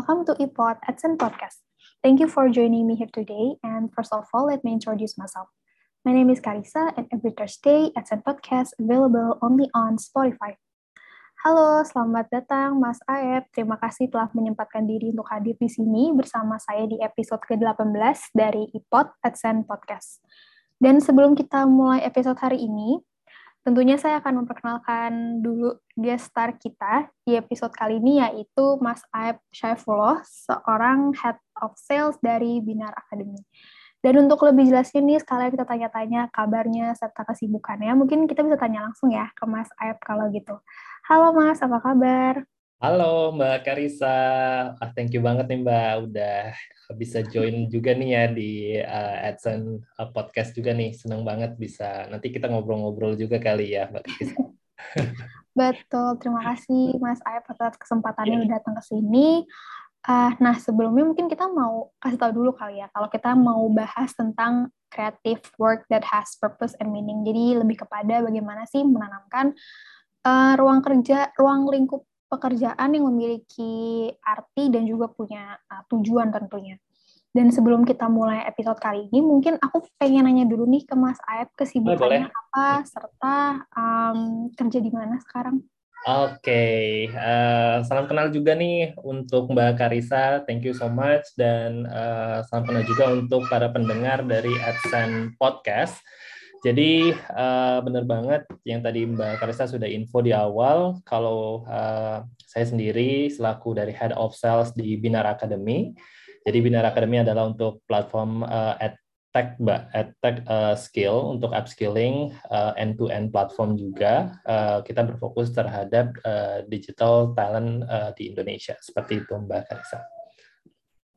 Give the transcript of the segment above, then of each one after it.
welcome to ePod AdSense Podcast. Thank you for joining me here today. And first of all, let me introduce myself. My name is Carissa, and every Thursday, AdSense Podcast available only on Spotify. Halo, selamat datang Mas Aep. Terima kasih telah menyempatkan diri untuk hadir di sini bersama saya di episode ke-18 dari iPod AdSense Podcast. Dan sebelum kita mulai episode hari ini, Tentunya saya akan memperkenalkan dulu guest star kita di episode kali ini yaitu Mas Aib Syaifullah, seorang Head of Sales dari Binar Academy. Dan untuk lebih jelasnya nih, sekalian kita tanya-tanya kabarnya serta kesibukannya. Mungkin kita bisa tanya langsung ya ke Mas Aib kalau gitu. Halo Mas, apa kabar? Halo Mbak Karisa, ah, thank you banget nih Mbak udah bisa join juga nih ya di uh, AdSense uh, podcast juga nih, senang banget bisa nanti kita ngobrol-ngobrol juga kali ya Mbak Karisa. Betul, terima kasih Mas Aep atas kesempatannya yeah. datang ke sini. Uh, nah sebelumnya mungkin kita mau kasih tahu dulu kali ya, kalau kita mau bahas tentang creative work that has purpose and meaning. Jadi lebih kepada bagaimana sih menanamkan uh, ruang kerja, ruang lingkup pekerjaan yang memiliki arti dan juga punya uh, tujuan tentunya. Dan sebelum kita mulai episode kali ini, mungkin aku pengen nanya dulu nih ke Mas Aep kesibukannya oh, apa, serta um, kerja di mana sekarang. Oke, okay. uh, salam kenal juga nih untuk Mbak Karisa, thank you so much, dan uh, salam kenal juga untuk para pendengar dari AdSense Podcast. Jadi uh, benar banget yang tadi Mbak Karisa sudah info di awal kalau uh, saya sendiri selaku dari Head of Sales di Binar Academy. Jadi Binar Academy adalah untuk platform uh, edtech, Mbak, edtech uh, skill untuk upskilling uh, end-to-end platform juga. Uh, kita berfokus terhadap uh, digital talent uh, di Indonesia. Seperti itu Mbak Karisa.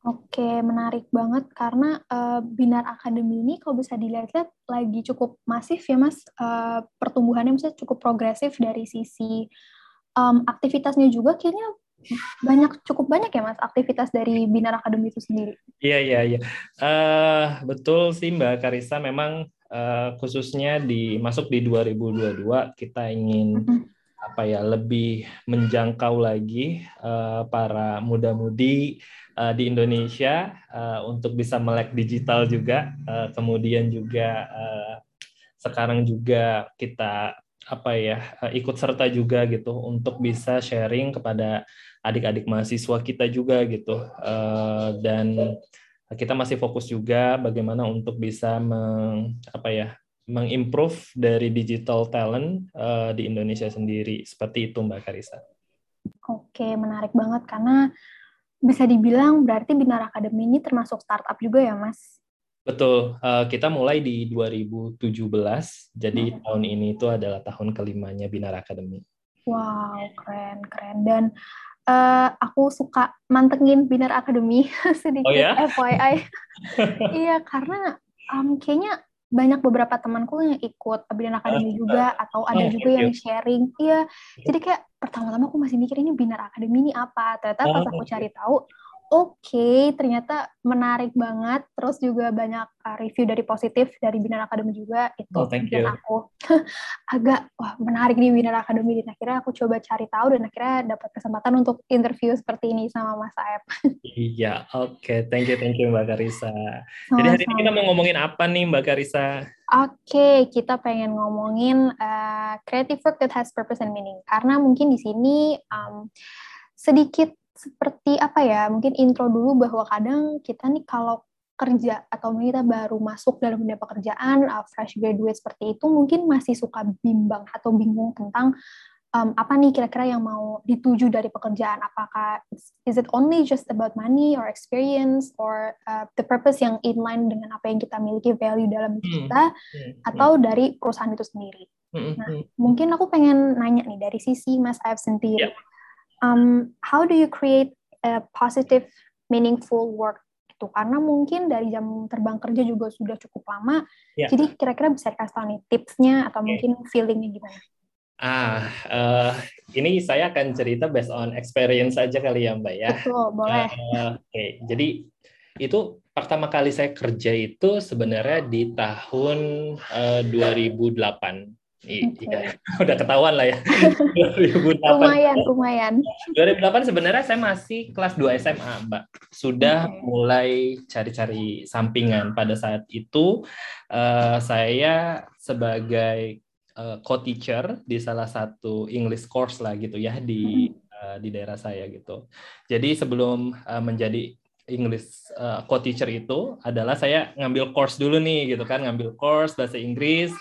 Oke, menarik banget karena uh, Binar Academy ini kalau bisa dilihat-lihat lagi cukup masif ya Mas, uh, pertumbuhannya misalnya cukup progresif dari sisi um, aktivitasnya juga kayaknya banyak cukup banyak ya Mas aktivitas dari Binar Academy itu sendiri. Iya iya iya, uh, betul sih Mbak Karisa. Memang uh, khususnya di masuk di 2022 kita ingin mm -hmm apa ya lebih menjangkau lagi uh, para muda-mudi uh, di Indonesia uh, untuk bisa melek digital juga uh, kemudian juga uh, sekarang juga kita apa ya uh, ikut serta juga gitu untuk bisa sharing kepada adik-adik mahasiswa kita juga gitu uh, dan kita masih fokus juga bagaimana untuk bisa meng, apa ya mengimprove dari digital talent uh, di Indonesia sendiri. Seperti itu Mbak Karisa. Oke, menarik banget karena bisa dibilang berarti Binar Academy ini termasuk startup juga ya, Mas? Betul, uh, kita mulai di 2017, jadi hmm. tahun ini itu adalah tahun kelimanya Binar Academy. Wow, keren, keren. Dan uh, aku suka mantengin Binar Academy sedikit oh, ya? FYI. iya, karena um, kayaknya banyak beberapa temanku yang ikut Binar Academy juga atau ada oh, juga yang sharing. Iya, jadi kayak pertama-tama aku masih mikir ini Binar Academy ini apa. Ternyata pas aku cari tahu, oke, okay, ternyata menarik banget. Terus juga banyak uh, review dari positif dari Binar Academy juga. Itu oh, bikin aku agak wah menarik di Binar Academy. Dan akhirnya aku coba cari tahu dan akhirnya dapat kesempatan untuk interview seperti ini sama Mas Aep. iya, oke. Okay. Thank you, thank you Mbak Karisa. Sama-sama. Jadi hari ini kita mau ngomongin apa nih Mbak Karisa? Oke, okay, kita pengen ngomongin uh, creative work that has purpose and meaning. Karena mungkin di sini um, sedikit seperti apa ya, mungkin intro dulu bahwa kadang kita nih kalau kerja atau kita baru masuk dalam dunia pekerjaan, uh, fresh graduate seperti itu, mungkin masih suka bimbang atau bingung tentang um, apa nih kira-kira yang mau dituju dari pekerjaan? Apakah is it only just about money or experience or uh, the purpose yang inline dengan apa yang kita miliki value dalam hmm, kita, hmm. atau dari perusahaan itu sendiri? Hmm, nah, mungkin aku pengen nanya nih dari sisi Mas Aib sendiri. Yeah um, how do you create a positive, meaningful work itu? Karena mungkin dari jam terbang kerja juga sudah cukup lama. Yeah. Jadi kira-kira bisa dikasih tahu nih tipsnya atau okay. mungkin feelingnya gimana? Ah, uh, ini saya akan cerita based on experience aja kali ya Mbak ya. Betul, boleh. Uh, Oke, okay. jadi itu pertama kali saya kerja itu sebenarnya di tahun uh, 2008. Iya, okay. udah ketahuan lah ya. 2008. Lumayan, lumayan. 2008 sebenarnya saya masih kelas 2 SMA, Mbak. Sudah okay. mulai cari-cari sampingan. Pada saat itu uh, saya sebagai uh, co-teacher di salah satu English course lah gitu ya di uh, di daerah saya gitu. Jadi sebelum uh, menjadi English uh, co-teacher itu adalah saya ngambil course dulu nih gitu kan, ngambil course bahasa Inggris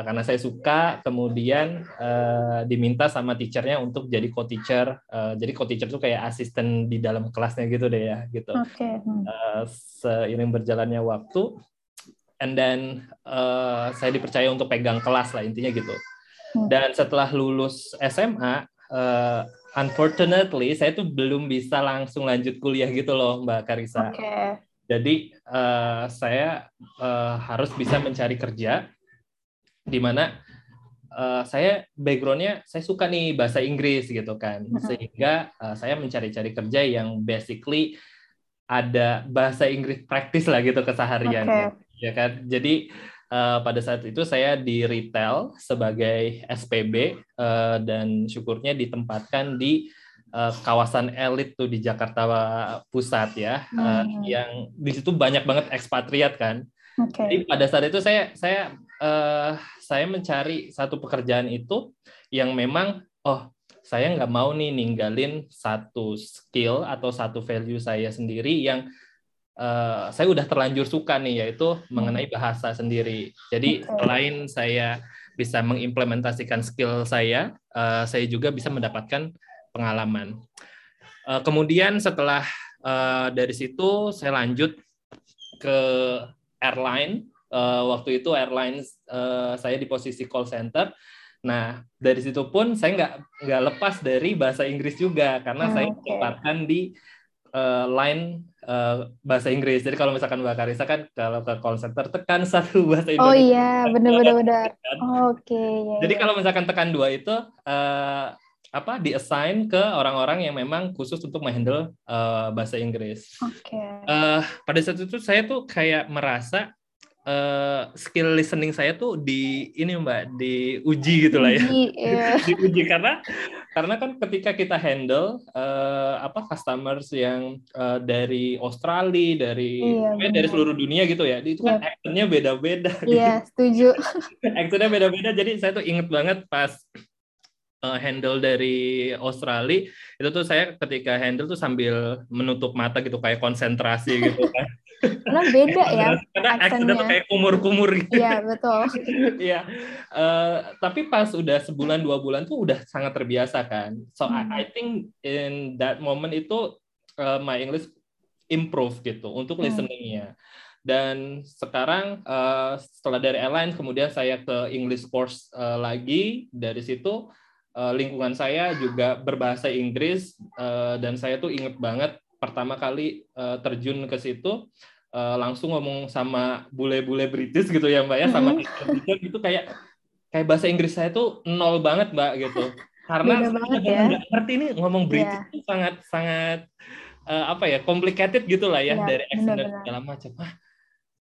Nah, karena saya suka, kemudian uh, diminta sama teachernya untuk jadi co-teacher. Uh, jadi co-teacher itu kayak asisten di dalam kelasnya gitu deh ya, gitu. Okay. Hmm. Uh, seiring berjalannya waktu, and then uh, saya dipercaya untuk pegang kelas lah intinya gitu. Hmm. Dan setelah lulus SMA, uh, unfortunately saya tuh belum bisa langsung lanjut kuliah gitu loh, Mbak Karisa. Okay. Jadi uh, saya uh, harus bisa mencari kerja di mana uh, saya backgroundnya saya suka nih bahasa Inggris gitu kan sehingga uh, saya mencari-cari kerja yang basically ada bahasa Inggris praktis lah gitu keseharian okay. ya kan jadi uh, pada saat itu saya di retail sebagai SPB uh, dan syukurnya ditempatkan di uh, kawasan elit tuh di Jakarta Pusat ya hmm. uh, yang di situ banyak banget ekspatriat kan Okay. Jadi pada saat itu saya saya uh, saya mencari satu pekerjaan itu yang memang oh saya nggak mau nih ninggalin satu skill atau satu value saya sendiri yang uh, saya udah terlanjur suka nih yaitu hmm. mengenai bahasa sendiri. Jadi okay. selain saya bisa mengimplementasikan skill saya, uh, saya juga bisa mendapatkan pengalaman. Uh, kemudian setelah uh, dari situ saya lanjut ke airline. Uh, waktu itu airlines uh, saya di posisi call center. Nah dari situ pun saya nggak nggak lepas dari bahasa Inggris juga karena hmm, saya ditempatkan di uh, line uh, bahasa Inggris. Jadi kalau misalkan Mbak Karisa kan kalau ke call center tekan satu bahasa Indonesia. Oh iya, benar-benar benar. Oke. Okay, ya, Jadi ya. kalau misalkan tekan dua itu uh, apa diassign ke orang-orang yang memang khusus untuk menghandle uh, bahasa Inggris. Oke. Okay. Uh, pada saat itu saya tuh kayak merasa uh, skill listening saya tuh di ini Mbak diuji gitu lah ya. yeah. diuji karena karena kan ketika kita handle uh, apa customers yang uh, dari Australia, dari yeah, dari seluruh dunia gitu ya. Itu kan yeah. accentnya beda-beda. Iya, yeah, setuju. accentnya beda-beda. Jadi saya tuh inget banget pas uh, handle dari Australia itu tuh saya ketika handle tuh sambil menutup mata gitu kayak konsentrasi gitu kan karena beda ya karena aksennya. tuh kayak kumur-kumur gitu. Iya betul. Iya. Uh, tapi pas udah sebulan dua bulan tuh udah sangat terbiasa kan. So hmm. I, I think in that moment itu uh, my English improve gitu untuk hmm. listeningnya. Dan sekarang uh, setelah dari airline kemudian saya ke English course uh, lagi. Dari situ uh, lingkungan saya juga berbahasa Inggris uh, dan saya tuh inget banget pertama kali uh, terjun ke situ uh, langsung ngomong sama bule-bule British gitu ya mbak ya sama mm-hmm. teacher gitu kayak kayak bahasa Inggris saya tuh nol banget mbak gitu karena banget ya. nggak ngerti ini ngomong iya. British yeah. itu sangat sangat uh, apa ya complicated gitu lah ya yeah, dari accent dan segala macam ah,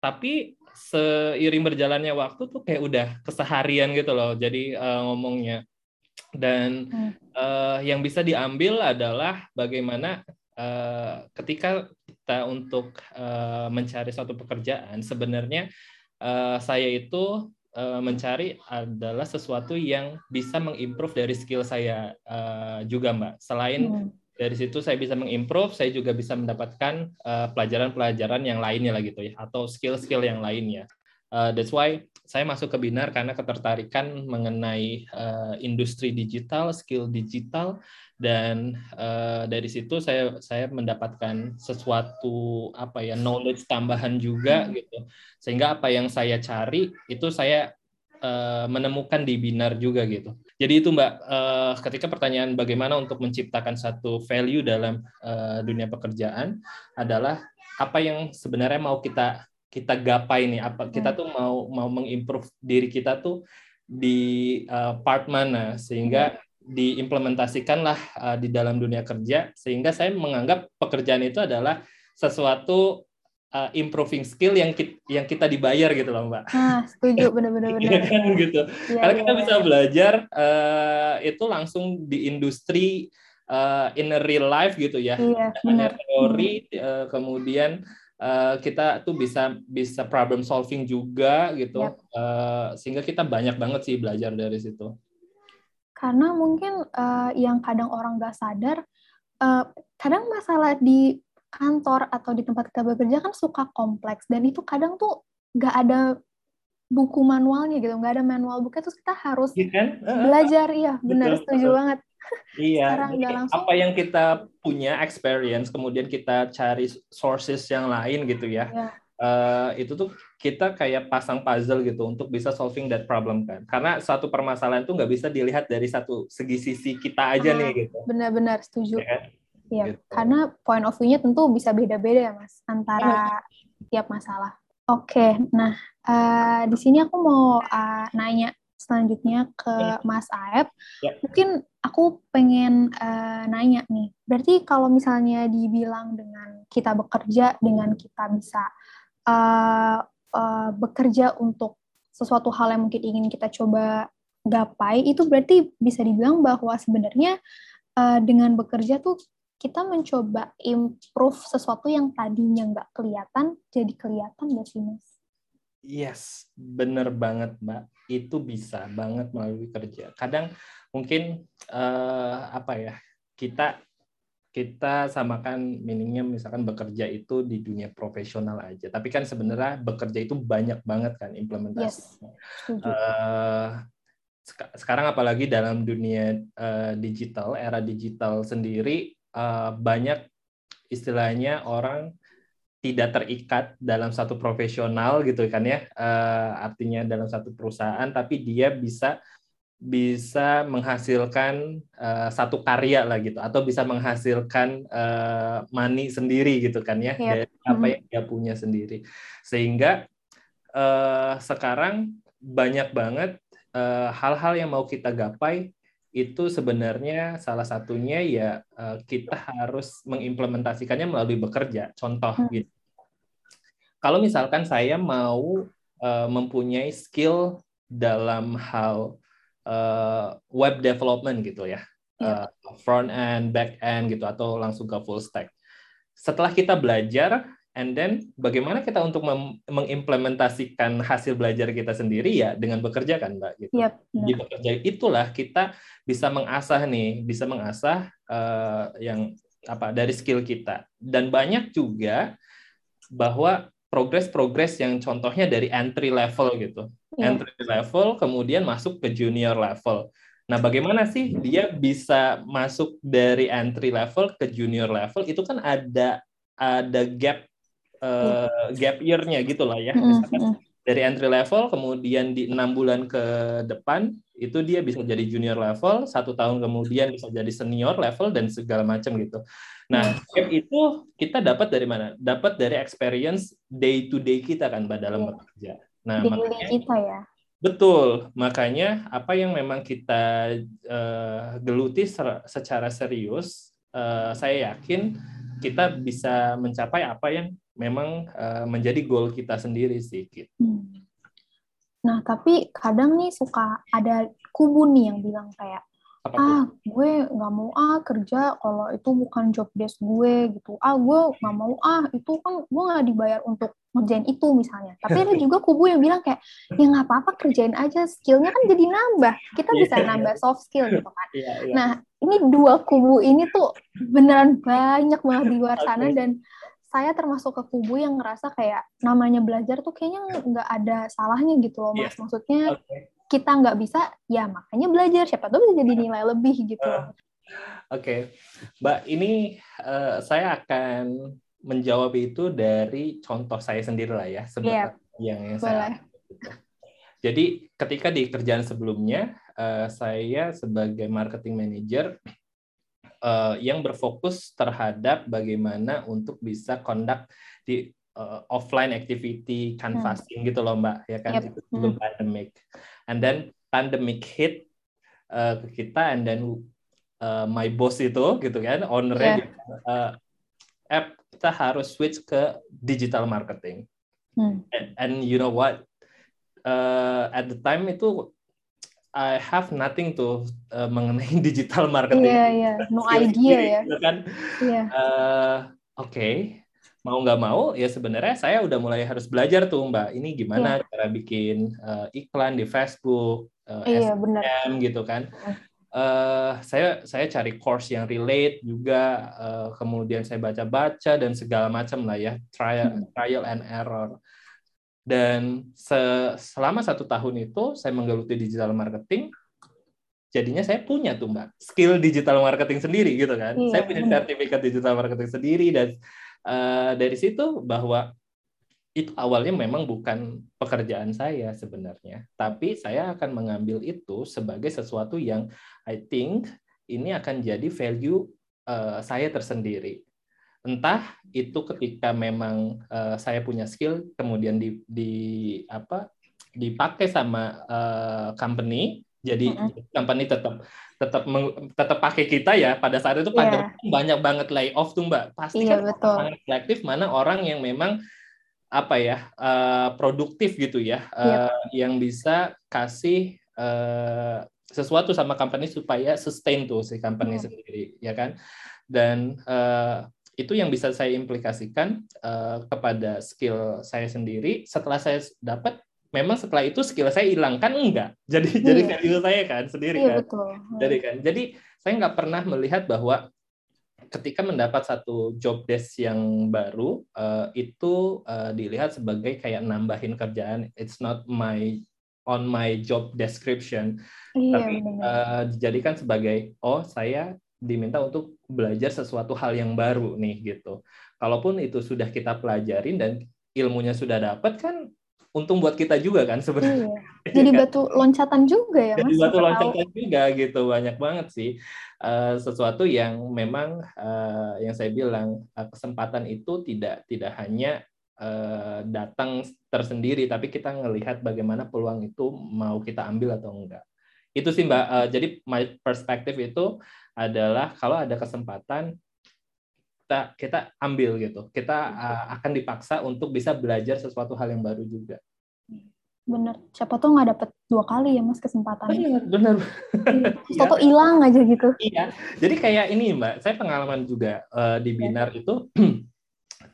tapi seiring berjalannya waktu tuh kayak udah keseharian gitu loh jadi uh, ngomongnya dan hmm. uh, yang bisa diambil adalah bagaimana uh, ketika kita untuk uh, mencari suatu pekerjaan sebenarnya uh, saya itu uh, mencari adalah sesuatu yang bisa mengimprove dari skill saya uh, juga mbak selain hmm. dari situ saya bisa mengimprove saya juga bisa mendapatkan pelajaran-pelajaran uh, yang lainnya lah gitu ya atau skill-skill yang lainnya Uh, that's why saya masuk ke Binar karena ketertarikan mengenai uh, industri digital, skill digital, dan uh, dari situ saya saya mendapatkan sesuatu apa ya knowledge tambahan juga hmm. gitu. Sehingga apa yang saya cari itu saya uh, menemukan di Binar juga gitu. Jadi itu Mbak, uh, ketika pertanyaan bagaimana untuk menciptakan satu value dalam uh, dunia pekerjaan adalah apa yang sebenarnya mau kita kita gapai nih apa kita hmm. tuh mau mau mengimprove diri kita tuh di uh, part mana sehingga hmm. Diimplementasikanlah uh, di dalam dunia kerja sehingga saya menganggap pekerjaan itu adalah sesuatu uh, improving skill yang kita, yang kita dibayar gitu loh mbak. Nah setuju benar-benar. Iya kan gitu. Ya, Karena ya, kita ya. bisa belajar uh, itu langsung di industri uh, in a real life gitu ya. Iya, benar. Teori uh, kemudian uh, kita tuh bisa bisa problem solving juga gitu. Yep. Uh, sehingga kita banyak banget sih belajar dari situ. Karena mungkin uh, yang kadang orang nggak sadar uh, kadang masalah di kantor atau di tempat kita bekerja kan suka kompleks. Dan itu kadang tuh nggak ada buku manualnya gitu nggak ada manual buku terus kita harus ya kan? belajar. Iya benar betul, setuju betul. banget. Iya langsung, apa yang kita punya experience kemudian kita cari sources yang lain gitu ya, ya. Uh, itu tuh kita kayak pasang puzzle gitu untuk bisa solving that problem kan karena satu permasalahan tuh nggak bisa dilihat dari satu segi sisi kita aja ah, nih gitu benar-benar setuju ya kan? Iya, gitu. karena point of view-nya tentu bisa beda-beda ya, Mas, antara ya. tiap masalah. Oke, okay, nah uh, di sini aku mau uh, nanya selanjutnya ke ya. Mas Aep. Ya. Mungkin aku pengen uh, nanya nih, berarti kalau misalnya dibilang dengan kita bekerja, dengan kita bisa uh, uh, bekerja untuk sesuatu hal yang mungkin ingin kita coba gapai, itu berarti bisa dibilang bahwa sebenarnya uh, dengan bekerja tuh kita mencoba improve sesuatu yang tadinya nggak kelihatan jadi kelihatan nggak sih mas? Yes, bener banget mbak. Itu bisa banget melalui kerja. Kadang mungkin uh, apa ya kita kita samakan meaningnya misalkan bekerja itu di dunia profesional aja. Tapi kan sebenarnya bekerja itu banyak banget kan implementasinya. Yes. Uh, sekarang apalagi dalam dunia uh, digital, era digital sendiri uh, banyak istilahnya orang tidak terikat dalam satu profesional gitu kan ya uh, artinya dalam satu perusahaan tapi dia bisa bisa menghasilkan uh, satu karya lah gitu atau bisa menghasilkan uh, money sendiri gitu kan ya yep. Iya. dari apa mm-hmm. yang dia punya sendiri sehingga uh, sekarang banyak banget hal-hal uh, yang mau kita gapai itu sebenarnya salah satunya ya eh, kita harus mengimplementasikannya melalui bekerja. Contoh hmm. gitu. Kalau misalkan saya mau uh, mempunyai skill dalam hal uh, web development gitu ya, yeah. uh, front end, back end gitu atau langsung ke full stack. Setelah kita belajar, and then bagaimana kita untuk mengimplementasikan hasil belajar kita sendiri ya dengan bekerja kan mbak gitu yep, di bekerja itulah kita bisa mengasah nih bisa mengasah uh, yang apa dari skill kita dan banyak juga bahwa progres-progres yang contohnya dari entry level gitu yeah. entry level kemudian masuk ke junior level Nah, bagaimana sih dia bisa masuk dari entry level ke junior level? Itu kan ada ada gap uh, gap year-nya gitu lah ya. Misalkan dari entry level, kemudian di enam bulan ke depan itu dia bisa jadi junior level, satu tahun kemudian bisa jadi senior level dan segala macam gitu. Nah, gap itu kita dapat dari mana? Dapat dari experience day to day kita kan, mbak dalam bekerja. Nah, day makanya kita ya. Betul, makanya apa yang memang kita uh, geluti secara serius, uh, saya yakin kita bisa mencapai apa yang memang uh, menjadi goal kita sendiri sih gitu. Hmm. Nah, tapi kadang nih suka ada kubu nih yang bilang kayak Apa ah gue nggak mau ah kerja kalau itu bukan job desk gue gitu ah gue nggak mau ah itu kan gue nggak dibayar untuk ngerjain itu misalnya tapi ada juga kubu yang bilang kayak ya nggak apa-apa kerjain aja skillnya kan jadi nambah kita iya, bisa iya. nambah soft skill gitu kan yeah, yeah. nah ini dua kubu ini tuh beneran banyak banget di luar sana okay. dan saya termasuk ke kubu yang ngerasa kayak namanya belajar tuh kayaknya nggak ada salahnya gitu loh mas. Yeah. Maksudnya okay. Kita nggak bisa, ya makanya belajar. Siapa tahu bisa jadi nilai lebih gitu. Uh, Oke, okay. Mbak, ini uh, saya akan menjawab itu dari contoh saya sendiri lah ya, sebenarnya yeah. yang, yang saya. Gitu. Jadi ketika di kerjaan sebelumnya, uh, saya sebagai marketing manager uh, yang berfokus terhadap bagaimana untuk bisa conduct di uh, offline activity canvassing hmm. gitu loh mbak ya kan yep. sebelum hmm. pandemic and then pandemic hit uh, ke kita and then uh, my boss itu gitu kan ownernya yeah. uh, app kita harus switch ke digital marketing. Hmm. And, and you know what? Uh, at the time itu I have nothing to uh, mengenai digital marketing. Iya, yeah, iya. Yeah. No idea ya. Gitu kan. Iya. Yeah. Uh, Oke, okay. Mau nggak mau ya sebenarnya saya udah mulai harus belajar tuh Mbak. Ini gimana yeah. cara bikin uh, iklan di Facebook, uh, yeah, SEM gitu kan. Uh, saya saya cari course yang relate juga, uh, kemudian saya baca-baca dan segala macam lah ya, trial hmm. trial and error. Dan se selama satu tahun itu saya menggeluti digital marketing, jadinya saya punya tuh mbak skill digital marketing sendiri gitu kan. Iya, saya punya sertifikat digital marketing sendiri dan uh, dari situ bahwa itu awalnya memang bukan pekerjaan saya sebenarnya, tapi saya akan mengambil itu sebagai sesuatu yang I think ini akan jadi value uh, saya tersendiri. Entah itu ketika memang uh, saya punya skill kemudian di, di apa dipakai sama uh, company jadi mm -hmm. company tetap tetap tetap pakai kita ya pada saat itu pada yeah. banyak banget layoff tuh mbak pasti yeah, kan betul. sangat selektif mana orang yang memang apa ya uh, produktif gitu ya uh, yang bisa kasih uh, sesuatu sama company supaya sustain tuh si company yeah. sendiri ya kan dan uh, itu yang bisa saya implikasikan uh, kepada skill saya sendiri setelah saya dapat memang setelah itu skill saya hilang. Kan enggak? Jadi hmm. jadi value saya kan sendiri iya, kan? betul. jadi kan? Jadi saya nggak pernah melihat bahwa ketika mendapat satu job desk yang baru uh, itu uh, dilihat sebagai kayak nambahin kerjaan. It's not my on my job description. Iya, tapi uh, dijadikan sebagai oh saya diminta untuk belajar sesuatu hal yang baru nih gitu. Kalaupun itu sudah kita pelajarin dan ilmunya sudah dapat kan untung buat kita juga kan sebenarnya. Iya. Jadi kan? batu loncatan juga ya Mas. Jadi batu loncatan tahu. juga gitu banyak banget sih uh, sesuatu yang memang uh, yang saya bilang uh, kesempatan itu tidak tidak hanya uh, datang tersendiri tapi kita melihat bagaimana peluang itu mau kita ambil atau enggak. Itu sih Mbak. Uh, jadi my perspective itu adalah kalau ada kesempatan kita kita ambil gitu. Kita uh, akan dipaksa untuk bisa belajar sesuatu hal yang baru juga. Bener. Siapa tuh nggak dapet dua kali ya mas kesempatan. Bener, bener. Iya. Hilang aja gitu. Iya. Jadi kayak ini mbak, saya pengalaman juga uh, di binar itu.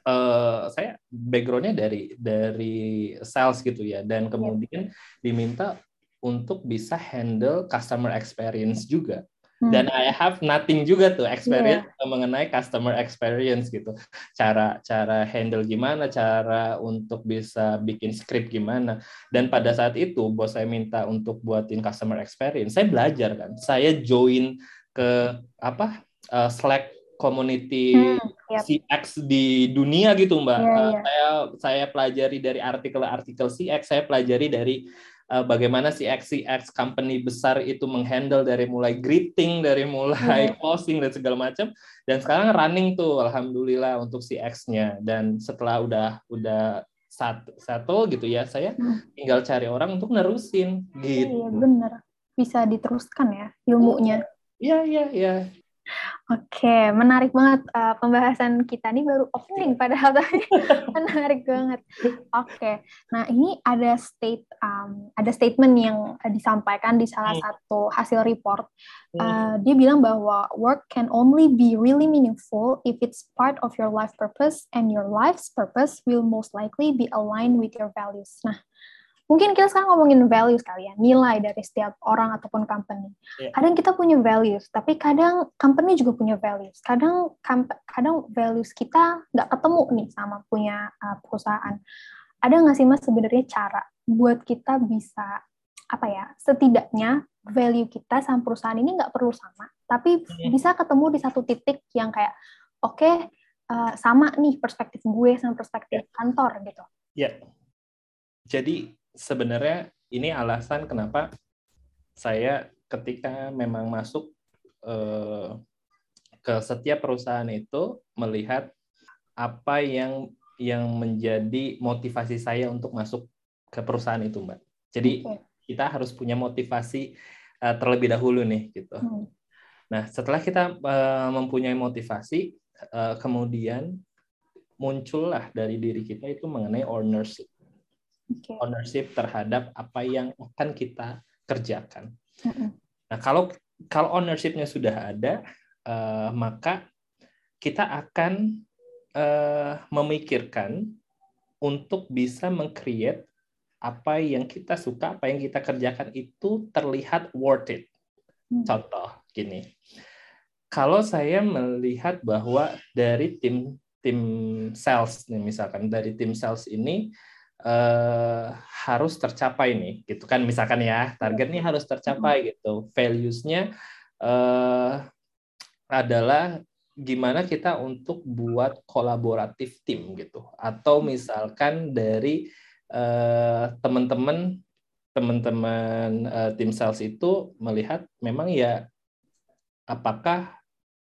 uh, saya backgroundnya dari dari sales gitu ya, dan iya. kemudian diminta untuk bisa handle customer experience juga dan hmm. I have nothing juga tuh experience yeah. mengenai customer experience gitu cara cara handle gimana cara untuk bisa bikin script gimana dan pada saat itu bos saya minta untuk buatin customer experience saya belajar kan saya join ke apa uh, Slack community hmm, yep. CX di dunia gitu mbak yeah, uh, yeah. saya saya pelajari dari artikel-artikel CX saya pelajari dari uh, bagaimana si XCX company besar itu menghandle dari mulai greeting, dari mulai closing dan segala macam. Dan sekarang running tuh, alhamdulillah untuk si X-nya. Dan setelah udah udah satu, satu gitu ya, saya hmm. tinggal cari orang untuk nerusin gitu. Iya bener, bisa diteruskan ya ilmunya. Iya iya iya. Oke, menarik banget uh, pembahasan kita ini baru opening padahal tadi menarik banget. Oke, nah ini ada state um, ada statement yang disampaikan di salah hmm. satu hasil report. Uh, dia bilang bahwa work can only be really meaningful if it's part of your life purpose and your life's purpose will most likely be aligned with your values. Nah, mungkin kita sekarang ngomongin values kali ya, nilai dari setiap orang ataupun company. Yeah. Kadang kita punya values, tapi kadang company juga punya values. Kadang kadang values kita nggak ketemu nih sama punya uh, perusahaan. Ada nggak sih mas sebenarnya cara buat kita bisa apa ya setidaknya value kita sama perusahaan ini nggak perlu sama, tapi yeah. bisa ketemu di satu titik yang kayak oke okay, uh, sama nih perspektif gue sama perspektif yeah. kantor gitu. Ya. Yeah. Jadi sebenarnya ini alasan kenapa saya ketika memang masuk eh, ke setiap perusahaan itu melihat apa yang yang menjadi motivasi saya untuk masuk ke perusahaan itu, Mbak. Jadi kita harus punya motivasi uh, terlebih dahulu nih, gitu. Hmm. Nah, setelah kita uh, mempunyai motivasi, uh, kemudian muncullah dari diri kita itu mengenai ownership. Okay. Ownership terhadap apa yang akan kita kerjakan. Nah, kalau kalau ownershipnya sudah ada, uh, maka kita akan uh, memikirkan untuk bisa mengcreate apa yang kita suka, apa yang kita kerjakan itu terlihat worth it. Hmm. Contoh gini, kalau saya melihat bahwa dari tim tim sales nih misalkan dari tim sales ini uh, harus tercapai nih gitu kan misalkan ya targetnya harus tercapai gitu. Values-nya uh, adalah gimana kita untuk buat kolaboratif tim gitu. Atau misalkan dari uh, teman-teman teman-teman uh, tim sales itu melihat memang ya apakah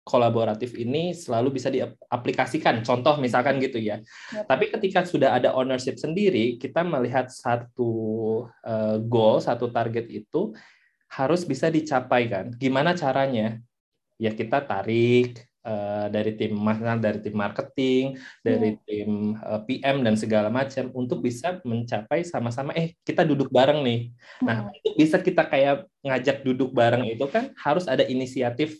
kolaboratif ini selalu bisa diaplikasikan. Contoh misalkan gitu ya. Yep. Tapi ketika sudah ada ownership sendiri, kita melihat satu uh, goal, satu target itu harus bisa dicapai kan. Gimana caranya? Ya kita tarik uh, dari tim dari tim marketing, dari yeah. tim uh, eh, PM dan segala macam untuk bisa mencapai sama-sama eh kita duduk bareng nih. Nah, hmm. itu bisa kita kayak ngajak duduk bareng itu kan harus ada inisiatif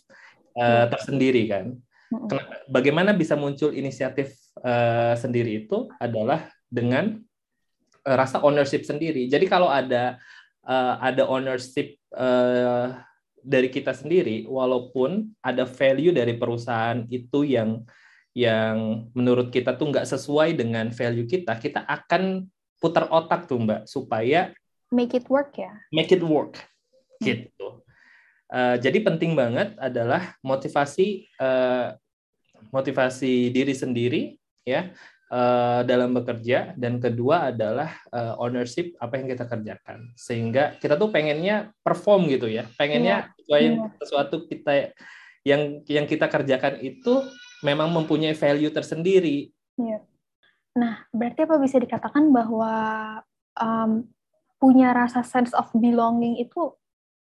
uh, tersendiri kan. Kenapa, bagaimana bisa muncul inisiatif uh, sendiri itu adalah dengan uh, rasa ownership sendiri. Jadi kalau ada uh, ada ownership uh, dari kita sendiri, walaupun ada value dari perusahaan itu yang yang menurut kita tuh nggak sesuai dengan value kita, kita akan putar otak tuh mbak supaya make it work ya. Make it work, hmm. Uh, jadi penting banget adalah motivasi uh, motivasi diri sendiri ya uh, dalam bekerja dan kedua adalah uh, ownership apa yang kita kerjakan sehingga kita tuh pengennya perform gitu ya pengennya yeah. yeah. sesuatu kita yang yang kita kerjakan itu memang mempunyai value tersendiri. Yeah. Nah berarti apa bisa dikatakan bahwa um, punya rasa sense of belonging itu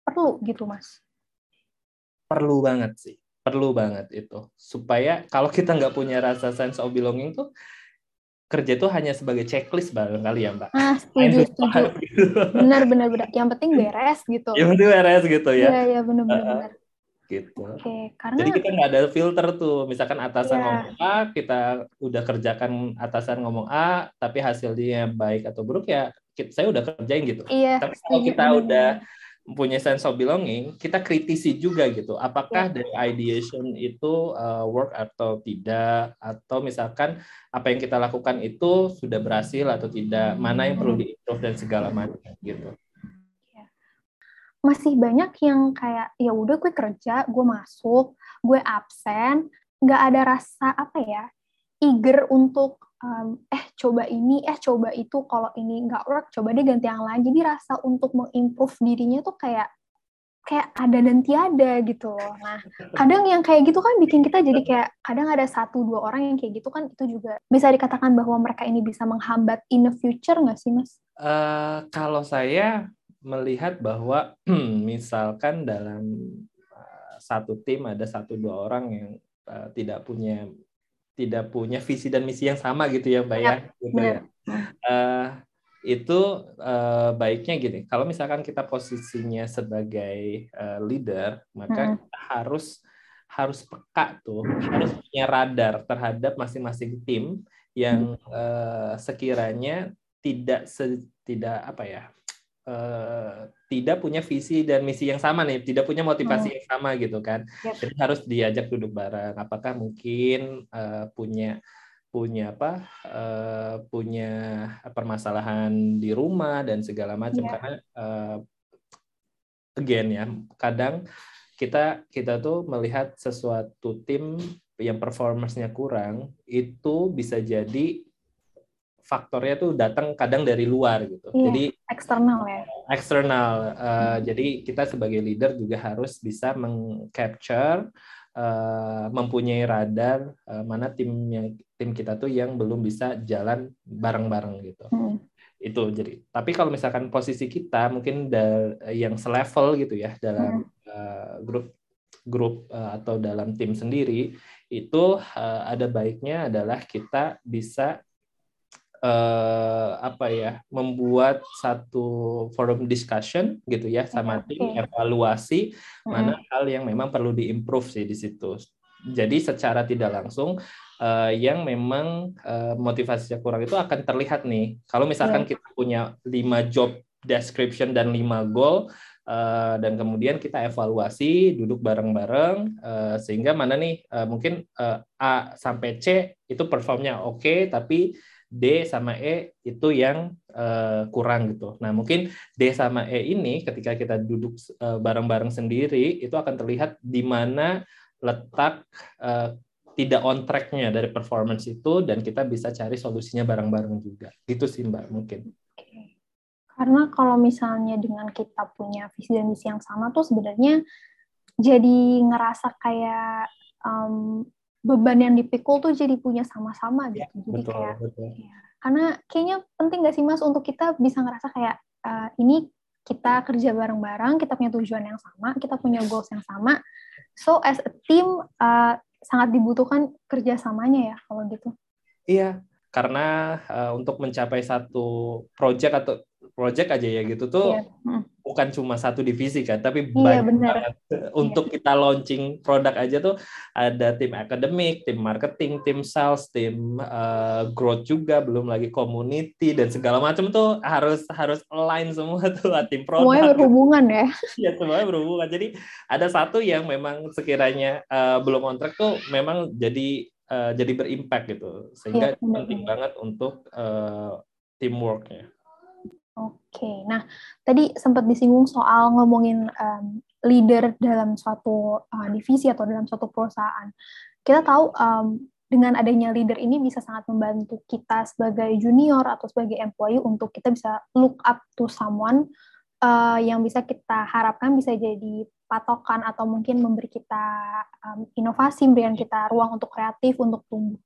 perlu gitu mas? Perlu banget sih, perlu banget itu. Supaya kalau kita nggak punya rasa sense of belonging tuh kerja itu hanya sebagai checklist barangkali ya mbak. Ah setuju setuju. Benar benar benar. Yang penting beres gitu. Yang penting beres gitu ya. Iya iya benar benar. Uh, gitu. Oke, okay, karena jadi kita nggak ada filter tuh. Misalkan atasan yeah. ngomong A, kita udah kerjakan atasan ngomong A, tapi hasilnya baik atau buruk ya kita, saya udah kerjain gitu. Iya. Tapi kalau kita udah punya sense of belonging, kita kritisi juga gitu. Apakah yeah. dari ideation itu uh, work atau tidak, atau misalkan apa yang kita lakukan itu sudah berhasil atau tidak, mana yang perlu diimprove dan segala macam gitu. Iya. Masih banyak yang kayak ya udah gue kerja, gue masuk, gue absen, nggak ada rasa apa ya, eager untuk um, eh coba ini, eh coba itu, kalau ini nggak work, coba deh ganti yang lain. Jadi rasa untuk mengimprove dirinya tuh kayak kayak ada dan tiada gitu loh. Nah, kadang yang kayak gitu kan bikin kita jadi kayak kadang ada satu dua orang yang kayak gitu kan itu juga bisa dikatakan bahwa mereka ini bisa menghambat in the future nggak sih, Mas? Uh, kalau saya melihat bahwa misalkan dalam uh, satu tim ada satu dua orang yang uh, tidak punya tidak punya visi dan misi yang sama gitu ya Mbak ya, gitu ya. Uh, itu uh, baiknya gini, kalau misalkan kita posisinya sebagai uh, leader, maka hmm. kita harus harus peka tuh, harus punya radar terhadap masing-masing tim yang uh, sekiranya tidak se, tidak apa ya uh, tidak punya visi dan misi yang sama nih, tidak punya motivasi hmm. yang sama gitu kan. Yep. Jadi harus diajak duduk bareng. Apakah mungkin uh, punya punya apa uh, punya permasalahan di rumah dan segala macam yeah. karena uh, again ya kadang kita kita tuh melihat sesuatu tim yang performance-nya kurang itu bisa jadi faktornya tuh datang kadang dari luar gitu. Iya, jadi eksternal ya. Eksternal. Uh, hmm. Jadi kita sebagai leader juga harus bisa mengcapture, uh, mempunyai radar uh, mana tim yang tim kita tuh yang belum bisa jalan bareng-bareng gitu. Hmm. Itu jadi. Tapi kalau misalkan posisi kita mungkin yang selevel gitu ya dalam hmm. uh, grup grup uh, atau dalam tim sendiri itu uh, ada baiknya adalah kita bisa uh, apa ya membuat satu forum discussion gitu ya sama okay. tim evaluasi hmm. mana hal yang memang perlu diimprove sih di situ. Jadi secara tidak langsung uh, yang memang uh, motivasinya kurang itu akan terlihat nih. Kalau misalkan yeah. kita punya lima job description dan lima goal uh, dan kemudian kita evaluasi duduk bareng-bareng uh, sehingga mana nih uh, mungkin uh, A sampai C itu performnya oke okay, tapi D sama E itu yang uh, kurang gitu. Nah mungkin D sama E ini ketika kita duduk uh, bareng-bareng sendiri itu akan terlihat di mana letak uh, tidak on tracknya dari performance itu dan kita bisa cari solusinya bareng-bareng juga. Gitu sih Mbak mungkin. Karena kalau misalnya dengan kita punya visi dan misi yang sama tuh sebenarnya jadi ngerasa kayak um, beban yang dipikul tuh jadi punya sama-sama gitu. Ya, jadi betul, kayak betul. Ya. Karena kayaknya penting gak sih Mas untuk kita bisa ngerasa kayak uh, ini kita kerja bareng-bareng, kita punya tujuan yang sama, kita punya goals yang sama. So as a team uh, sangat dibutuhkan kerjasamanya ya kalau gitu. Iya, karena uh, untuk mencapai satu project atau project aja ya gitu tuh yeah. hmm. bukan cuma satu divisi kan, tapi yeah, banyak bener. banget untuk yeah. kita launching produk aja tuh ada tim akademik, tim marketing, tim sales, tim uh, growth juga, belum lagi community dan segala macam tuh harus harus align semua tuh tim produk. Semuanya berhubungan ya? Iya semuanya berhubungan. Jadi ada satu yang memang sekiranya uh, belum on track tuh memang jadi uh, jadi berimpact gitu, sehingga yeah, penting banget untuk uh, teamworknya. Oke, nah tadi sempat disinggung soal ngomongin um, leader dalam suatu uh, divisi atau dalam suatu perusahaan. Kita tahu um, dengan adanya leader ini bisa sangat membantu kita sebagai junior atau sebagai employee untuk kita bisa look up to someone uh, yang bisa kita harapkan bisa jadi patokan atau mungkin memberi kita um, inovasi, memberikan kita ruang untuk kreatif, untuk tumbuh.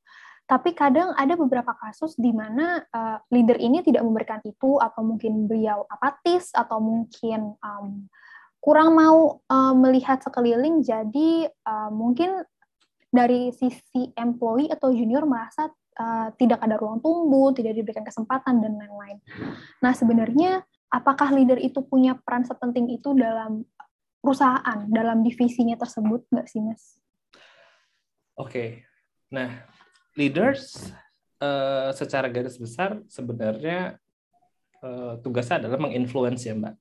Tapi kadang ada beberapa kasus di mana uh, leader ini tidak memberikan itu, atau mungkin beliau apatis, atau mungkin um, kurang mau uh, melihat sekeliling. Jadi uh, mungkin dari sisi employee atau junior merasa uh, tidak ada ruang tumbuh, tidak diberikan kesempatan dan lain-lain. Nah sebenarnya apakah leader itu punya peran sepenting itu dalam perusahaan, dalam divisinya tersebut, nggak sih mas? Oke, okay. nah leaders uh, secara garis besar sebenarnya uh, tugasnya adalah menginfluence ya mbak,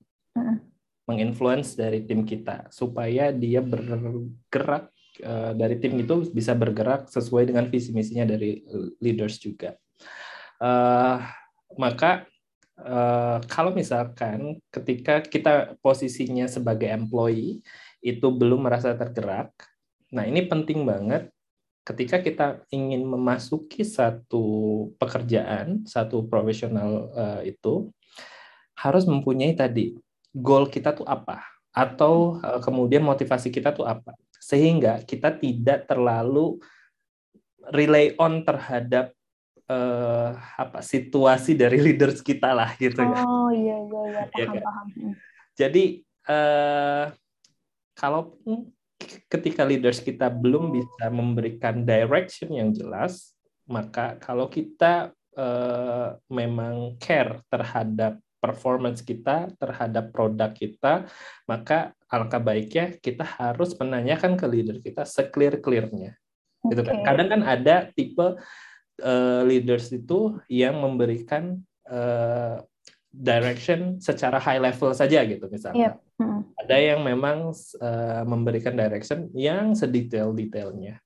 menginfluence dari tim kita supaya dia bergerak uh, dari tim itu bisa bergerak sesuai dengan visi misinya dari leaders juga. Uh, maka uh, kalau misalkan ketika kita posisinya sebagai employee itu belum merasa tergerak, nah ini penting banget ketika kita ingin memasuki satu pekerjaan, satu profesional uh, itu harus mempunyai tadi goal kita tuh apa atau uh, kemudian motivasi kita tuh apa sehingga kita tidak terlalu rely on terhadap uh, apa situasi dari leaders kita lah gitu ya. Oh iya iya iya paham ya, kan? paham. Jadi uh, kalau ketika leaders kita belum bisa memberikan direction yang jelas, maka kalau kita uh, memang care terhadap performance kita, terhadap produk kita, maka alangkah baiknya kita harus menanyakan ke leader kita seclear-clearnya. Okay. Gitu kan. Kadang kan ada tipe uh, leaders itu yang memberikan uh, direction secara high level saja gitu misalnya. Yep. Hmm. Ada yang memang uh, memberikan direction yang sedetail-detailnya.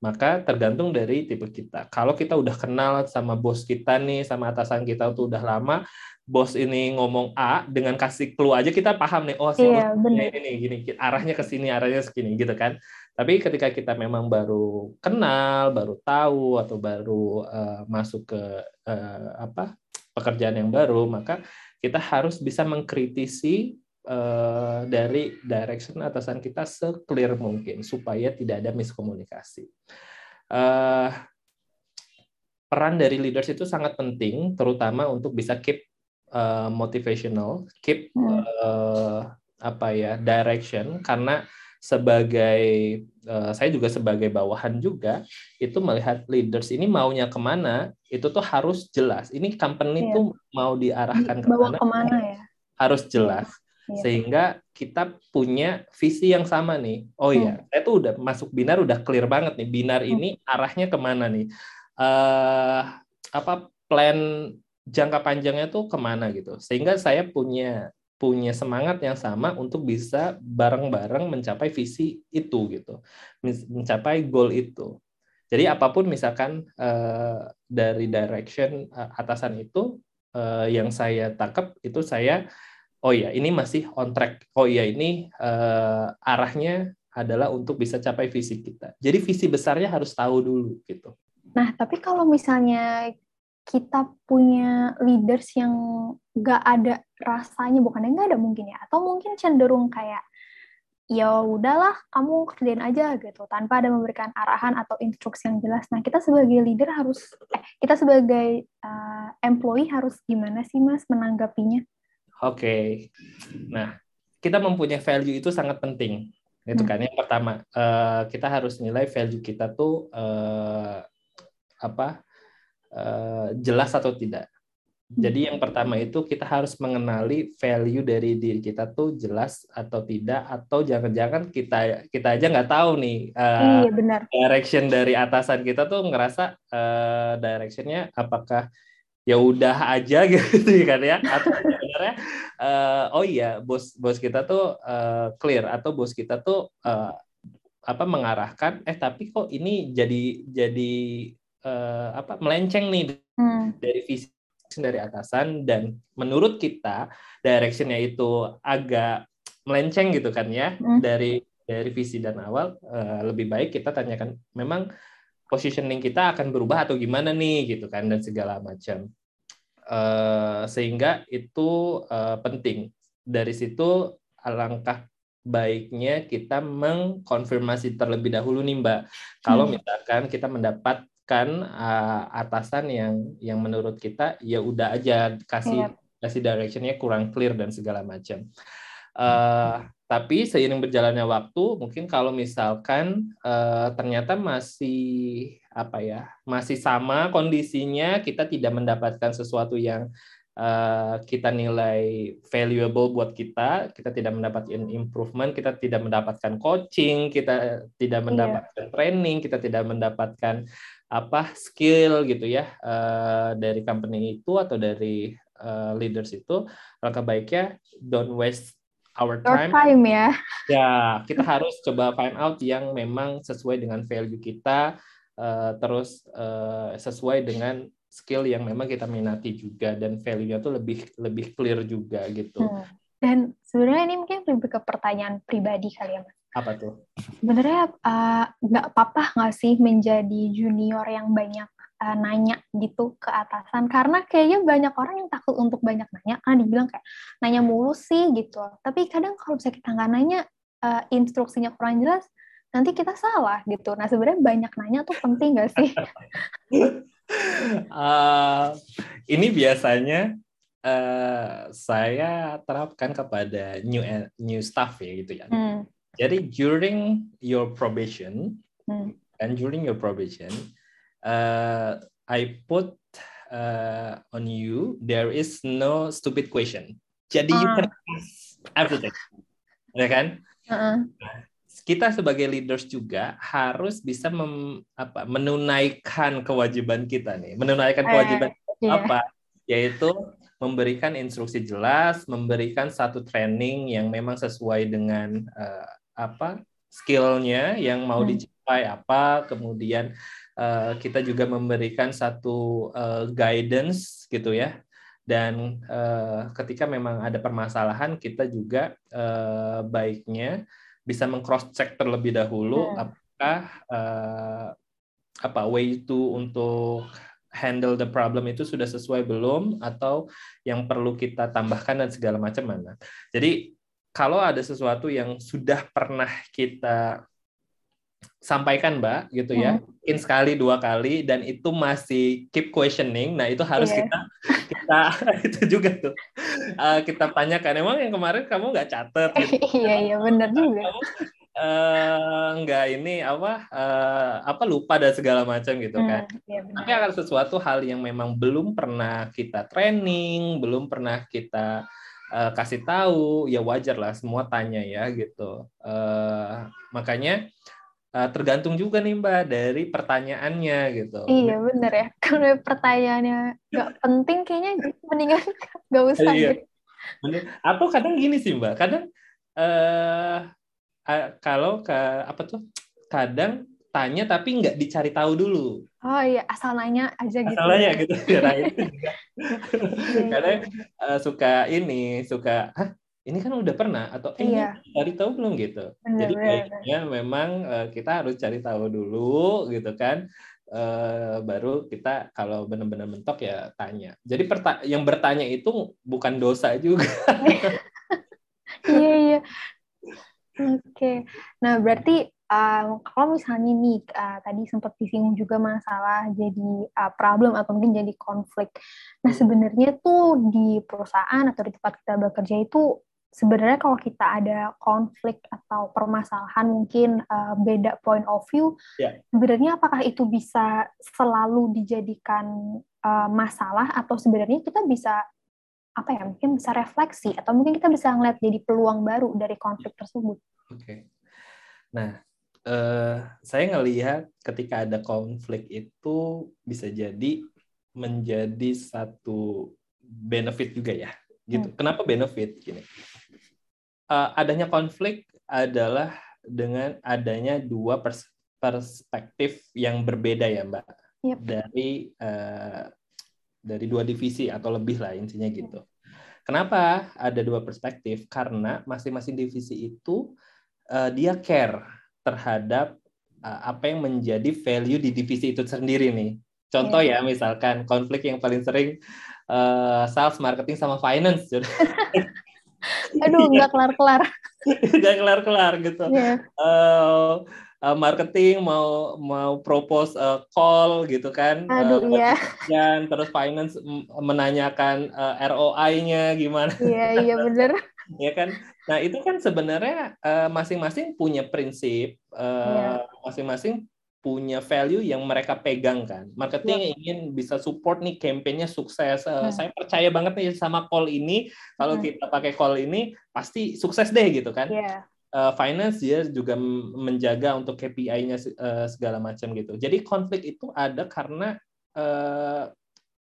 Maka tergantung dari tipe kita. Kalau kita udah kenal sama bos kita nih, sama atasan kita tuh udah lama, bos ini ngomong A dengan kasih clue aja kita paham nih, oh iya, ini nih gini, arahnya ke sini, arahnya segini gitu kan. Tapi ketika kita memang baru kenal, baru tahu atau baru uh, masuk ke uh, apa pekerjaan yang baru, maka kita harus bisa mengkritisi uh, dari direction atasan kita seclear mungkin supaya tidak ada miskomunikasi. Uh, peran dari leaders itu sangat penting, terutama untuk bisa keep uh, motivational, keep uh, apa ya direction, karena sebagai saya juga sebagai bawahan juga itu melihat leaders ini maunya ke mana itu tuh harus jelas. Ini company yeah. tuh mau diarahkan ke mana, ke mana ya? Harus jelas. Yeah. Sehingga kita punya visi yang sama nih. Oh iya, hmm. saya tuh udah masuk binar udah clear banget nih. Binar hmm. ini arahnya ke mana nih? Uh, apa plan jangka panjangnya tuh ke mana gitu. Sehingga saya punya punya semangat yang sama untuk bisa bareng-bareng mencapai visi itu gitu, mencapai goal itu. Jadi apa pun misalkan uh, dari direction uh, atasan itu uh, yang saya tangkap itu saya oh ya ini masih on track. Oh ya ini uh, arahnya adalah untuk bisa capai visi kita. Jadi visi besarnya harus tahu dulu gitu. Nah, tapi kalau misalnya kita punya leaders yang gak ada rasanya, bukannya nggak ada mungkin ya, atau mungkin cenderung kayak ya udahlah kamu kerjain aja gitu tanpa ada memberikan arahan atau instruksi yang jelas. Nah kita sebagai leader harus, eh kita sebagai uh, employee harus gimana sih mas menanggapinya? Oke, okay. nah kita mempunyai value itu sangat penting, itu hmm. kan yang pertama uh, kita harus nilai value kita tuh uh, apa uh, jelas atau tidak. Jadi yang pertama itu kita harus mengenali value dari diri kita tuh jelas atau tidak atau jangan-jangan kita kita aja nggak tahu nih uh, iya, benar. direction dari atasan kita tuh ngerasa uh, directionnya apakah ya udah aja gitu kan ya atau sebenarnya uh, oh iya bos bos kita tuh uh, clear atau bos kita tuh uh, apa mengarahkan eh tapi kok ini jadi jadi uh, apa melenceng nih hmm. dari visi dari atasan dan menurut kita directionnya itu agak melenceng gitu kan ya hmm. dari dari visi dan awal uh, lebih baik kita tanyakan memang positioning kita akan berubah atau gimana nih gitu kan dan segala macam uh, sehingga itu uh, penting dari situ alangkah baiknya kita mengkonfirmasi terlebih dahulu nih Mbak kalau hmm. misalkan kita mendapat kan uh, atasan yang yang menurut kita ya udah aja kasih. Iya. kasih directionnya kurang clear dan segala macam. Uh, tapi seiring berjalannya waktu, mungkin kalau misalkan uh, ternyata masih apa ya, masih sama kondisinya, kita tidak mendapatkan sesuatu yang uh, kita nilai valuable buat kita, kita tidak mendapatkan improvement, kita tidak mendapatkan coaching, kita tidak iya. mendapatkan yeah. training, kita tidak mendapatkan apa skill gitu ya uh, dari company itu atau dari uh, leaders itu langkah baiknya don't waste our time. time ya. Ya, kita harus coba find out yang memang sesuai dengan value kita uh, terus uh, sesuai dengan skill yang memang kita minati juga dan value-nya tuh lebih lebih clear juga gitu. Hmm. Dan sebenarnya ini mungkin lebih ke pertanyaan pribadi kali ya, Mas. Apa tuh? Sebenarnya uh, nggak apa-apa nggak sih menjadi junior yang banyak uh, nanya gitu ke atasan karena kayaknya banyak orang yang takut untuk banyak nanya karena dibilang kayak nanya mulu sih gitu. Tapi kadang kalau misalnya kita nggak nanya uh, instruksinya kurang jelas, nanti kita salah gitu. Nah sebenarnya banyak nanya tuh penting nggak sih? uh, ini biasanya uh, saya terapkan kepada new new staff ya gitu ya. Hmm jadi during your probation hmm. and during your probation, uh, I put uh, on you there is no stupid question. Jadi uh. you can ah. ask everything, ya kan? Uh-uh. Kita sebagai leaders juga harus bisa mem, apa, menunaikan kewajiban kita nih. Menunaikan eh, kewajiban uh, yeah. apa? Yaitu memberikan instruksi jelas, memberikan satu training yang memang sesuai dengan uh, apa skillnya yang mau hmm. dicapai apa kemudian uh, kita juga memberikan satu uh, guidance gitu ya dan uh, ketika memang ada permasalahan kita juga uh, baiknya bisa mengcross check terlebih dahulu hmm. apakah uh, apa way to untuk handle the problem itu sudah sesuai belum atau yang perlu kita tambahkan dan segala macam mana. Jadi kalau ada sesuatu yang sudah pernah kita sampaikan mbak gitu ya hmm. mungkin sekali dua kali dan itu masih keep questioning nah itu harus yeah. kita kita itu juga tuh uh, kita tanyakan emang yang kemarin kamu nggak catet gitu. iya iya benar juga kamu, uh, nggak ini apa uh, apa lupa dan segala macam gitu hmm, kan. Ya Tapi akan sesuatu hal yang memang belum pernah kita training, belum pernah kita uh, kasih tahu, ya wajar lah semua tanya ya gitu. Uh, makanya uh, tergantung juga nih Mbak dari pertanyaannya gitu. Iya bener ya. Kalau pertanyaannya nggak penting kayaknya mendingan nggak usah. Iya. Gitu. Atau kadang gini sih Mbak, kadang uh, uh, kalau ke apa tuh kadang tanya tapi nggak dicari tahu dulu. Oh iya, asal nanya aja gitu. Asal nanya gitu. Nah, itu juga. Kadang uh, suka ini, suka, Hah, ini kan udah pernah atau eh, iya. cari tahu belum gitu. Bener, Jadi baiknya memang uh, kita harus cari tahu dulu gitu kan. Uh, baru kita kalau benar-benar mentok ya tanya. Jadi yang bertanya itu bukan dosa juga. iya iya. Oke. Nah berarti um, kalau misalnya nih uh, tadi sempat disinggung juga masalah jadi uh, problem atau mungkin jadi konflik. Nah sebenarnya tuh di perusahaan atau di tempat kita bekerja itu sebenarnya kalau kita ada konflik atau permasalahan mungkin uh, beda point of view, yeah. sebenarnya apakah itu bisa selalu dijadikan uh, masalah atau sebenarnya kita bisa apa ya mungkin bisa refleksi atau mungkin kita bisa ngeliat jadi peluang baru dari konflik tersebut. Oke, okay. nah uh, saya ngelihat ketika ada konflik itu bisa jadi menjadi satu benefit juga ya gitu. Hmm. Kenapa benefit gini? uh, adanya konflik adalah dengan adanya dua pers perspektif yang berbeda ya Mbak yep. dari uh, dari dua divisi atau lebih lah intinya gitu. Kenapa ada dua perspektif? Karena masing-masing divisi itu uh, dia care terhadap uh, apa yang menjadi value di divisi itu sendiri nih. Contoh yeah. ya misalkan konflik yang paling sering uh, sales, marketing sama finance. Aduh, nggak kelar-kelar. nggak kelar-kelar gitu. Yeah. Uh, uh, marketing mau mau propose uh, call gitu kan. Aduh, uh, iya. Dan terus finance menanyakan uh, ROI-nya gimana. Iya, iya benar. ya kan. Nah, itu kan sebenarnya masing-masing uh, punya prinsip, iya. masing-masing uh, yeah punya value yang mereka pegang kan. Marketing yeah. ingin bisa support nih campaign-nya sukses. Uh, hmm. Saya percaya banget nih sama call ini. Kalau hmm. kita pakai call ini pasti sukses deh gitu kan. Yeah. Uh, finance dia juga menjaga untuk KPI-nya uh, segala macam gitu. Jadi konflik itu ada karena uh,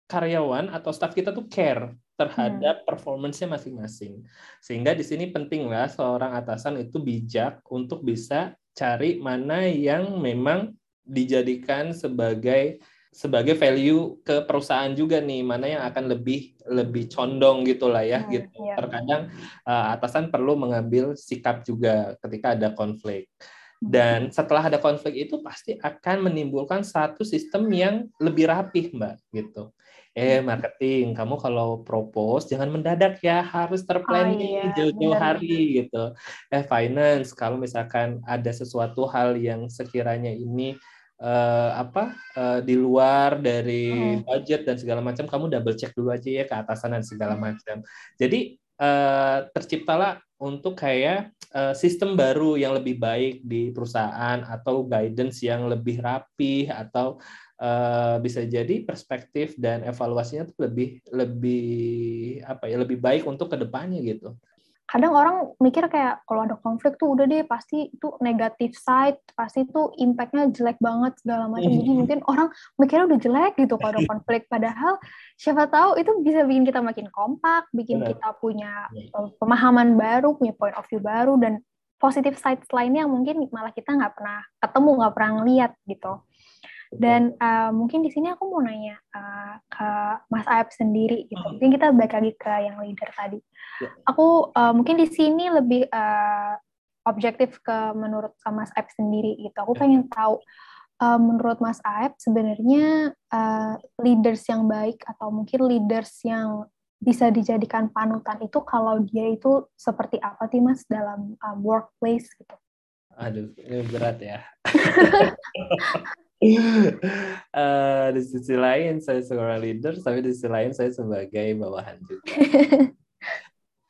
karyawan atau staff kita tuh care terhadap hmm. performance-nya masing-masing. Sehingga di sini penting lah seorang atasan itu bijak untuk bisa cari mana yang memang dijadikan sebagai sebagai value ke perusahaan juga nih mana yang akan lebih lebih condong gitulah ya hmm, gitu iya. terkadang uh, atasan perlu mengambil sikap juga ketika ada konflik hmm. dan setelah ada konflik itu pasti akan menimbulkan satu sistem yang lebih rapih mbak gitu eh marketing kamu kalau propose jangan mendadak ya harus terplanning oh, iya. jauh-jauh hari gitu eh finance kalau misalkan ada sesuatu hal yang sekiranya ini uh, apa uh, di luar dari hmm. budget dan segala macam kamu double check dulu aja ya ke atasan dan segala macam jadi uh, terciptalah untuk kayak uh, sistem baru yang lebih baik di perusahaan atau guidance yang lebih rapi atau uh, bisa jadi perspektif dan evaluasinya lebih lebih apa ya lebih baik untuk ke depannya gitu. Kadang orang mikir kayak kalau ada konflik tuh udah deh pasti itu negatif side, pasti itu impactnya jelek banget segala macam. Jadi hmm. mungkin orang mikirnya udah jelek gitu kalau ada konflik. Padahal siapa tahu itu bisa bikin kita makin kompak, bikin Benar. kita punya uh, pemahaman baru, punya point of view baru dan positif side lainnya yang mungkin malah kita nggak pernah ketemu, nggak pernah ngeliat gitu. Dan uh, mungkin di sini aku mau nanya uh, ke Mas Aep sendiri gitu. Hmm. Mungkin kita balik lagi ke yang leader tadi. Ya. Aku uh, mungkin di sini lebih uh, objektif ke menurut Mas Aep sendiri gitu. Aku ya. pengen tahu uh, menurut Mas Aep sebenarnya uh, leaders yang baik atau mungkin leaders yang bisa dijadikan panutan itu kalau dia itu seperti apa sih Mas dalam uh, workplace gitu? Aduh, ini berat ya. uh, di sisi lain saya seorang leader, tapi di sisi lain saya sebagai bawahan juga.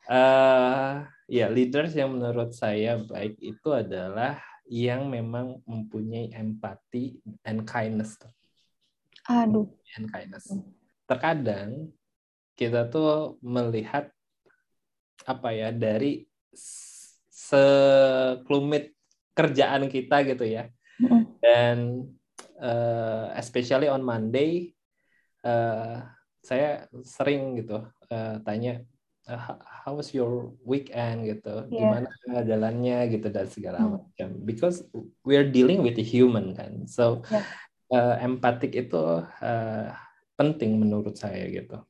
uh, ya leaders yang menurut saya baik itu adalah yang memang mempunyai empati and kindness. Aduh. And kindness. Terkadang kita tuh melihat apa ya dari sekelumit kerjaan kita gitu ya. Dan uh, especially on Monday uh, saya sering gitu uh, tanya uh, how was your weekend gitu yeah. gimana jalannya gitu dan segala hmm. macam because we're dealing with the human kan so yeah. uh, empatik itu uh, penting menurut saya gitu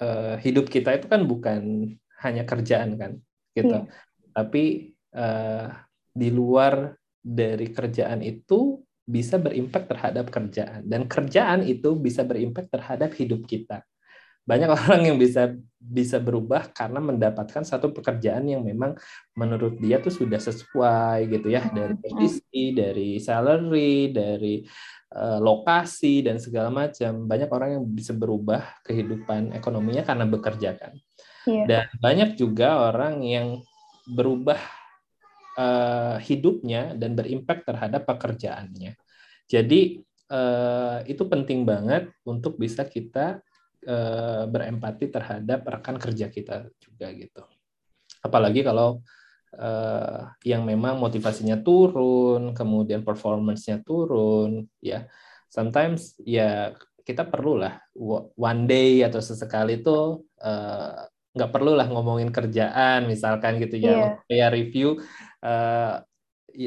uh, hidup kita itu kan bukan hanya kerjaan kan gitu yeah. tapi uh, di luar dari kerjaan itu bisa berimpact terhadap kerjaan dan kerjaan itu bisa berimpact terhadap hidup kita. Banyak orang yang bisa bisa berubah karena mendapatkan satu pekerjaan yang memang menurut dia tuh sudah sesuai gitu ya dari hmm, hmm. posisi, dari salary, dari uh, lokasi dan segala macam. Banyak orang yang bisa berubah kehidupan ekonominya karena bekerja kan. Yeah. Dan banyak juga orang yang berubah uh, hidupnya dan berimpact terhadap pekerjaannya. Jadi uh, itu penting banget untuk bisa kita uh, berempati terhadap rekan kerja kita juga gitu. Apalagi kalau uh, yang memang motivasinya turun, kemudian performance-nya turun, ya. Sometimes ya kita perlulah one day atau sesekali itu uh, nggak perlu lah ngomongin kerjaan misalkan gitu ya yeah. kayak review uh,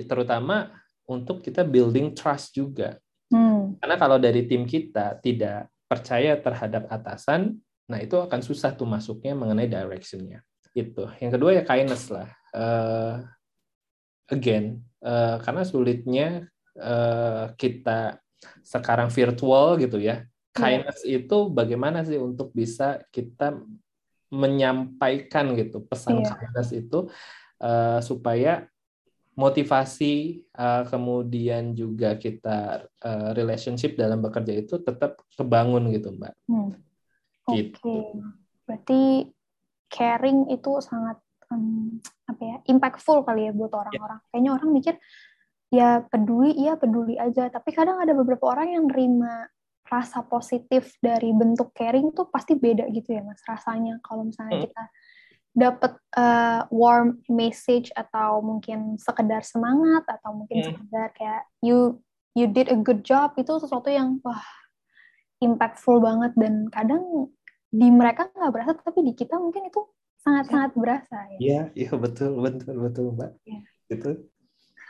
terutama untuk kita building trust juga hmm. karena kalau dari tim kita tidak percaya terhadap atasan nah itu akan susah tuh masuknya mengenai directionnya itu yang kedua ya kindness lah uh, again uh, karena sulitnya uh, kita sekarang virtual gitu ya iya. kindness yeah. itu bagaimana sih untuk bisa kita menyampaikan gitu pesan yeah. kindness itu uh, supaya motivasi uh, kemudian juga kita uh, relationship dalam bekerja itu tetap kebangun gitu mbak. Hmm. Oke, okay. berarti caring itu sangat um, apa ya impactful kali ya buat orang-orang. Yeah. Kayaknya orang mikir ya peduli, iya peduli aja. Tapi kadang ada beberapa orang yang nerima rasa positif dari bentuk caring tuh pasti beda gitu ya mas rasanya kalau misalnya hmm. kita dapat uh, eh, warm message atau mungkin sekedar semangat atau mungkin hmm. sekedar kayak you you did a good job itu sesuatu yang wah impactful banget dan kadang di mereka nggak berasa tapi di kita mungkin itu sangat-sangat berasa ya. Iya, iya betul, betul, betul, Mbak. Ya. Itu.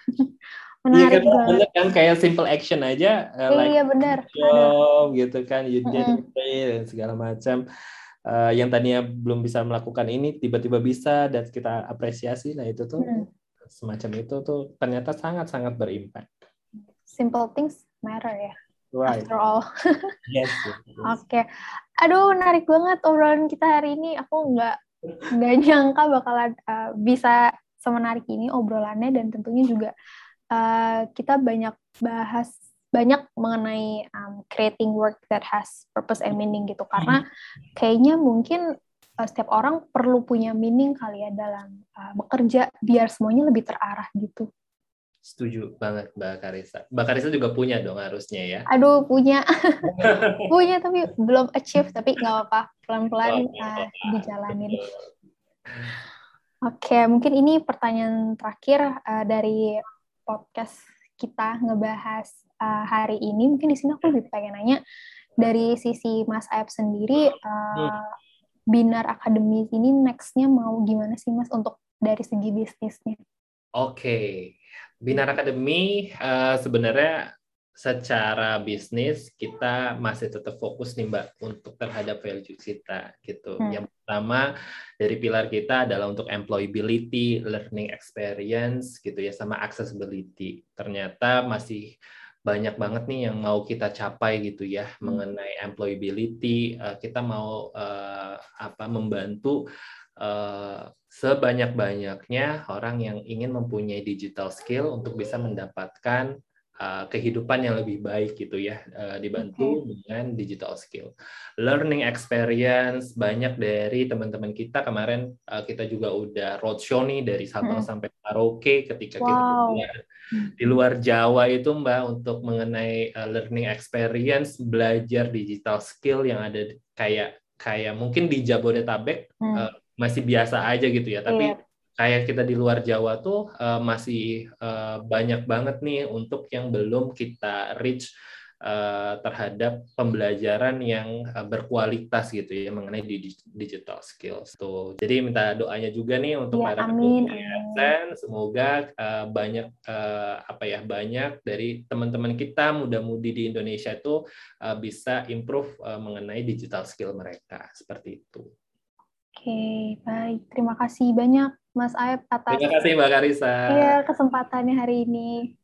menarik iya, kan, banget kan kayak simple action aja uh, like iya benar job gitu kan you did mm -hmm. dan segala macam uh, yang tadinya belum bisa melakukan ini tiba-tiba bisa dan kita apresiasi nah itu tuh mm. semacam itu tuh ternyata sangat-sangat berimpact simple things matter ya right. after all yes, yes, yes. oke okay. aduh menarik banget obrolan kita hari ini aku nggak nggak nyangka bakalan uh, bisa semenarik ini obrolannya dan tentunya juga uh, kita banyak bahas banyak mengenai um, creating work that has purpose and meaning gitu karena kayaknya mungkin uh, setiap orang perlu punya meaning kali ya dalam uh, bekerja biar semuanya lebih terarah gitu. Setuju banget Mbak Karisa. Mbak Karisa juga punya dong harusnya ya. Aduh punya, punya tapi belum achieve tapi nggak apa-apa pelan-pelan uh, dijalanin. Oke, okay, mungkin ini pertanyaan terakhir uh, dari podcast kita ngebahas uh, hari ini, mungkin di sini aku lebih pengen nanya dari sisi Mas Aep sendiri, uh, Binar Academy ini nextnya mau gimana sih Mas untuk dari segi bisnisnya? Oke, okay. Binar Academy uh, sebenarnya secara bisnis kita masih tetap fokus nih Mbak untuk terhadap value kita gitu. Hmm. Yang pertama dari pilar kita adalah untuk employability, learning experience gitu ya sama accessibility. Ternyata masih banyak banget nih yang mau kita capai gitu ya hmm. mengenai employability. Uh, kita mau uh, apa membantu uh, sebanyak-banyaknya orang yang ingin mempunyai digital skill untuk bisa mendapatkan uh, kehidupan yang lebih baik gitu ya uh, dibantu okay. dengan digital skill. Learning experience banyak dari teman-teman kita kemarin uh, kita juga udah roadshow nih dari Sabang hmm. sampai Merauke ketika wow. kita di luar, di luar Jawa itu Mbak untuk mengenai uh, learning experience belajar digital skill yang ada kayak kayak mungkin di Jabodetabek hmm. uh, masih biasa aja gitu ya tapi yeah kayak kita di luar Jawa tuh uh, masih uh, banyak banget nih untuk yang belum kita reach uh, terhadap pembelajaran yang uh, berkualitas gitu ya mengenai di digital skills tuh. Jadi minta doanya juga nih untuk ya, para amin, semoga uh, banyak uh, apa ya banyak dari teman-teman kita muda-mudi di Indonesia itu uh, bisa improve uh, mengenai digital skill mereka seperti itu. Oke, baik. Terima kasih banyak Mas Aep atas Terima kasih Mbak Karisa. Iya, kesempatannya hari ini.